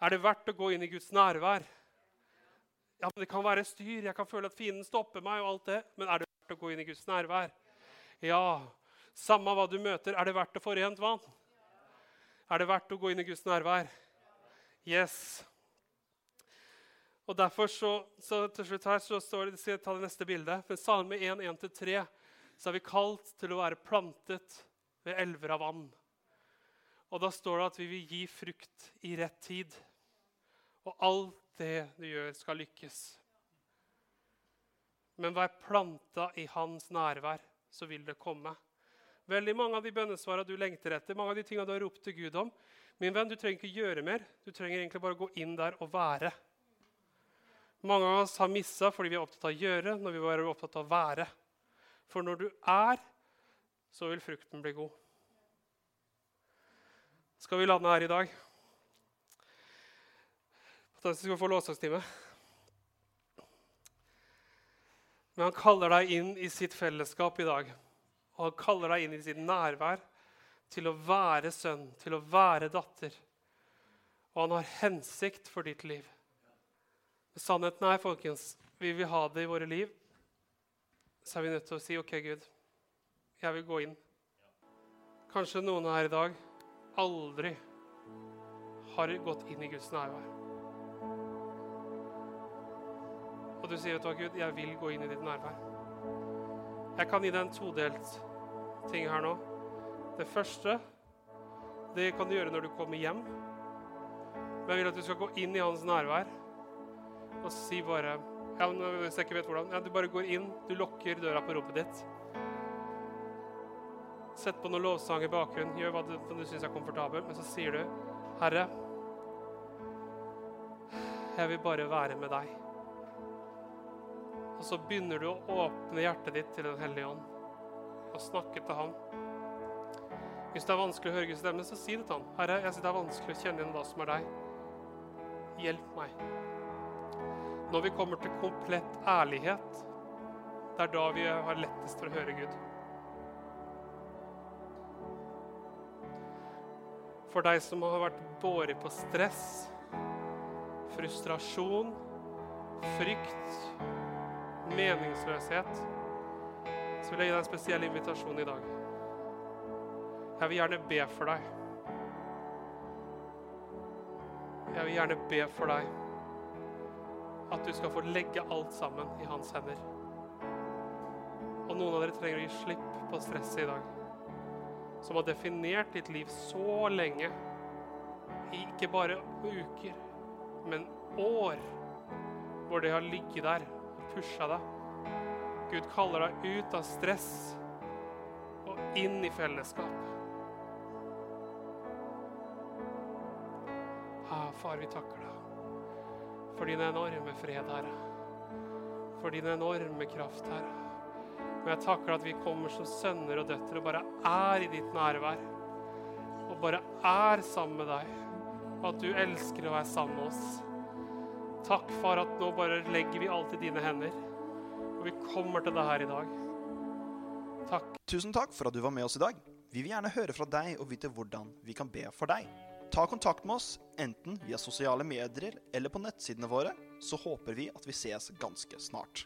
Er det verdt å gå inn i Guds nærvær? Ja, men Det kan være styr, jeg kan føle at fienden stopper meg. og alt det, Men er det verdt å gå inn i Guds nærvær? Ja. Samme hva du møter, er det verdt å få rent vann? Er det verdt å gå inn i Guds nærvær? Yes. Og derfor så, så til slutt her så står det, skal jeg ta det neste bildet. For Salme 1, 1-3 så er vi kalt til å være plantet ved elver av vann. Og da står det at vi vil gi frukt i rett tid. Og alt det du gjør, skal lykkes. Men vær planta i hans nærvær, så vil det komme. Veldig mange av de bønnesvarene du lengter etter, mange av de tingene du har ropt til Gud om. Min venn, du trenger ikke gjøre mer. Du trenger egentlig bare gå inn der og være. Mange av oss har missa fordi vi er opptatt av å gjøre, når vi var opptatt av å være. For når du er, så vil frukten bli god. Skal vi lande her i dag? Fantastisk å få lovsangstime. Men han kaller deg inn i sitt fellesskap i dag. Og han kaller deg inn i sitt nærvær til å være sønn, til å være datter. Og han har hensikt for ditt liv. Sannheten er, folkens, vi vil ha det i våre liv, så er vi nødt til å si OK, Gud, jeg vil gå inn. Kanskje noen her i dag aldri har gått inn i Guds nærvær. Og du sier, hva, Gud, jeg vil gå inn i ditt nærvær. Jeg kan gi deg en todelt ting her nå. Det første det kan du gjøre når du kommer hjem. Men jeg vil at du skal gå inn i hans nærvær og si bare ja, Hvis jeg ikke vet hvordan ja, Du bare går inn, du lukker døra på rommet ditt. Sett på noen lovsang i bakgrunnen, gjør hva du, hva du syns er komfortabel, men så sier du, 'Herre, jeg vil bare være med deg.' Og så begynner du å åpne hjertet ditt til Den hellige ånd og snakke til Han. Hvis det er vanskelig å høre Guds stemme, så si det til Han. 'Herre, jeg sier det er vanskelig å kjenne igjen hva som er deg. Hjelp meg.' Når vi kommer til komplett ærlighet, det er da vi har lettest for å høre Gud. For deg som har vært båret på stress, frustrasjon, frykt, meningsløshet, så vil jeg gi deg en spesiell invitasjon i dag. Jeg vil gjerne be for deg. Jeg vil gjerne be for deg at du skal få legge alt sammen i hans hender. Og noen av dere trenger å gi slipp på stresset i dag. Som har definert ditt liv så lenge. I ikke bare uker, men år. Hvor det har ligget der og pusha deg. Gud kaller deg ut av stress og inn i fellesskap. Ah, far, vi takker deg for din enorme fred, Herre. For din enorme kraft, Herre. Og jeg takker at vi kommer som sønner og døtre og bare er i ditt nærvær. Og bare er sammen med deg. Og at du elsker å være sammen med oss. Takk, far, at nå bare legger vi alt i dine hender. Og vi kommer til deg her i dag. Takk. Tusen takk for at du var med oss i dag. Vi vil gjerne høre fra deg og vite hvordan vi kan be for deg. Ta kontakt med oss enten via sosiale medier eller på nettsidene våre, så håper vi at vi ses ganske snart.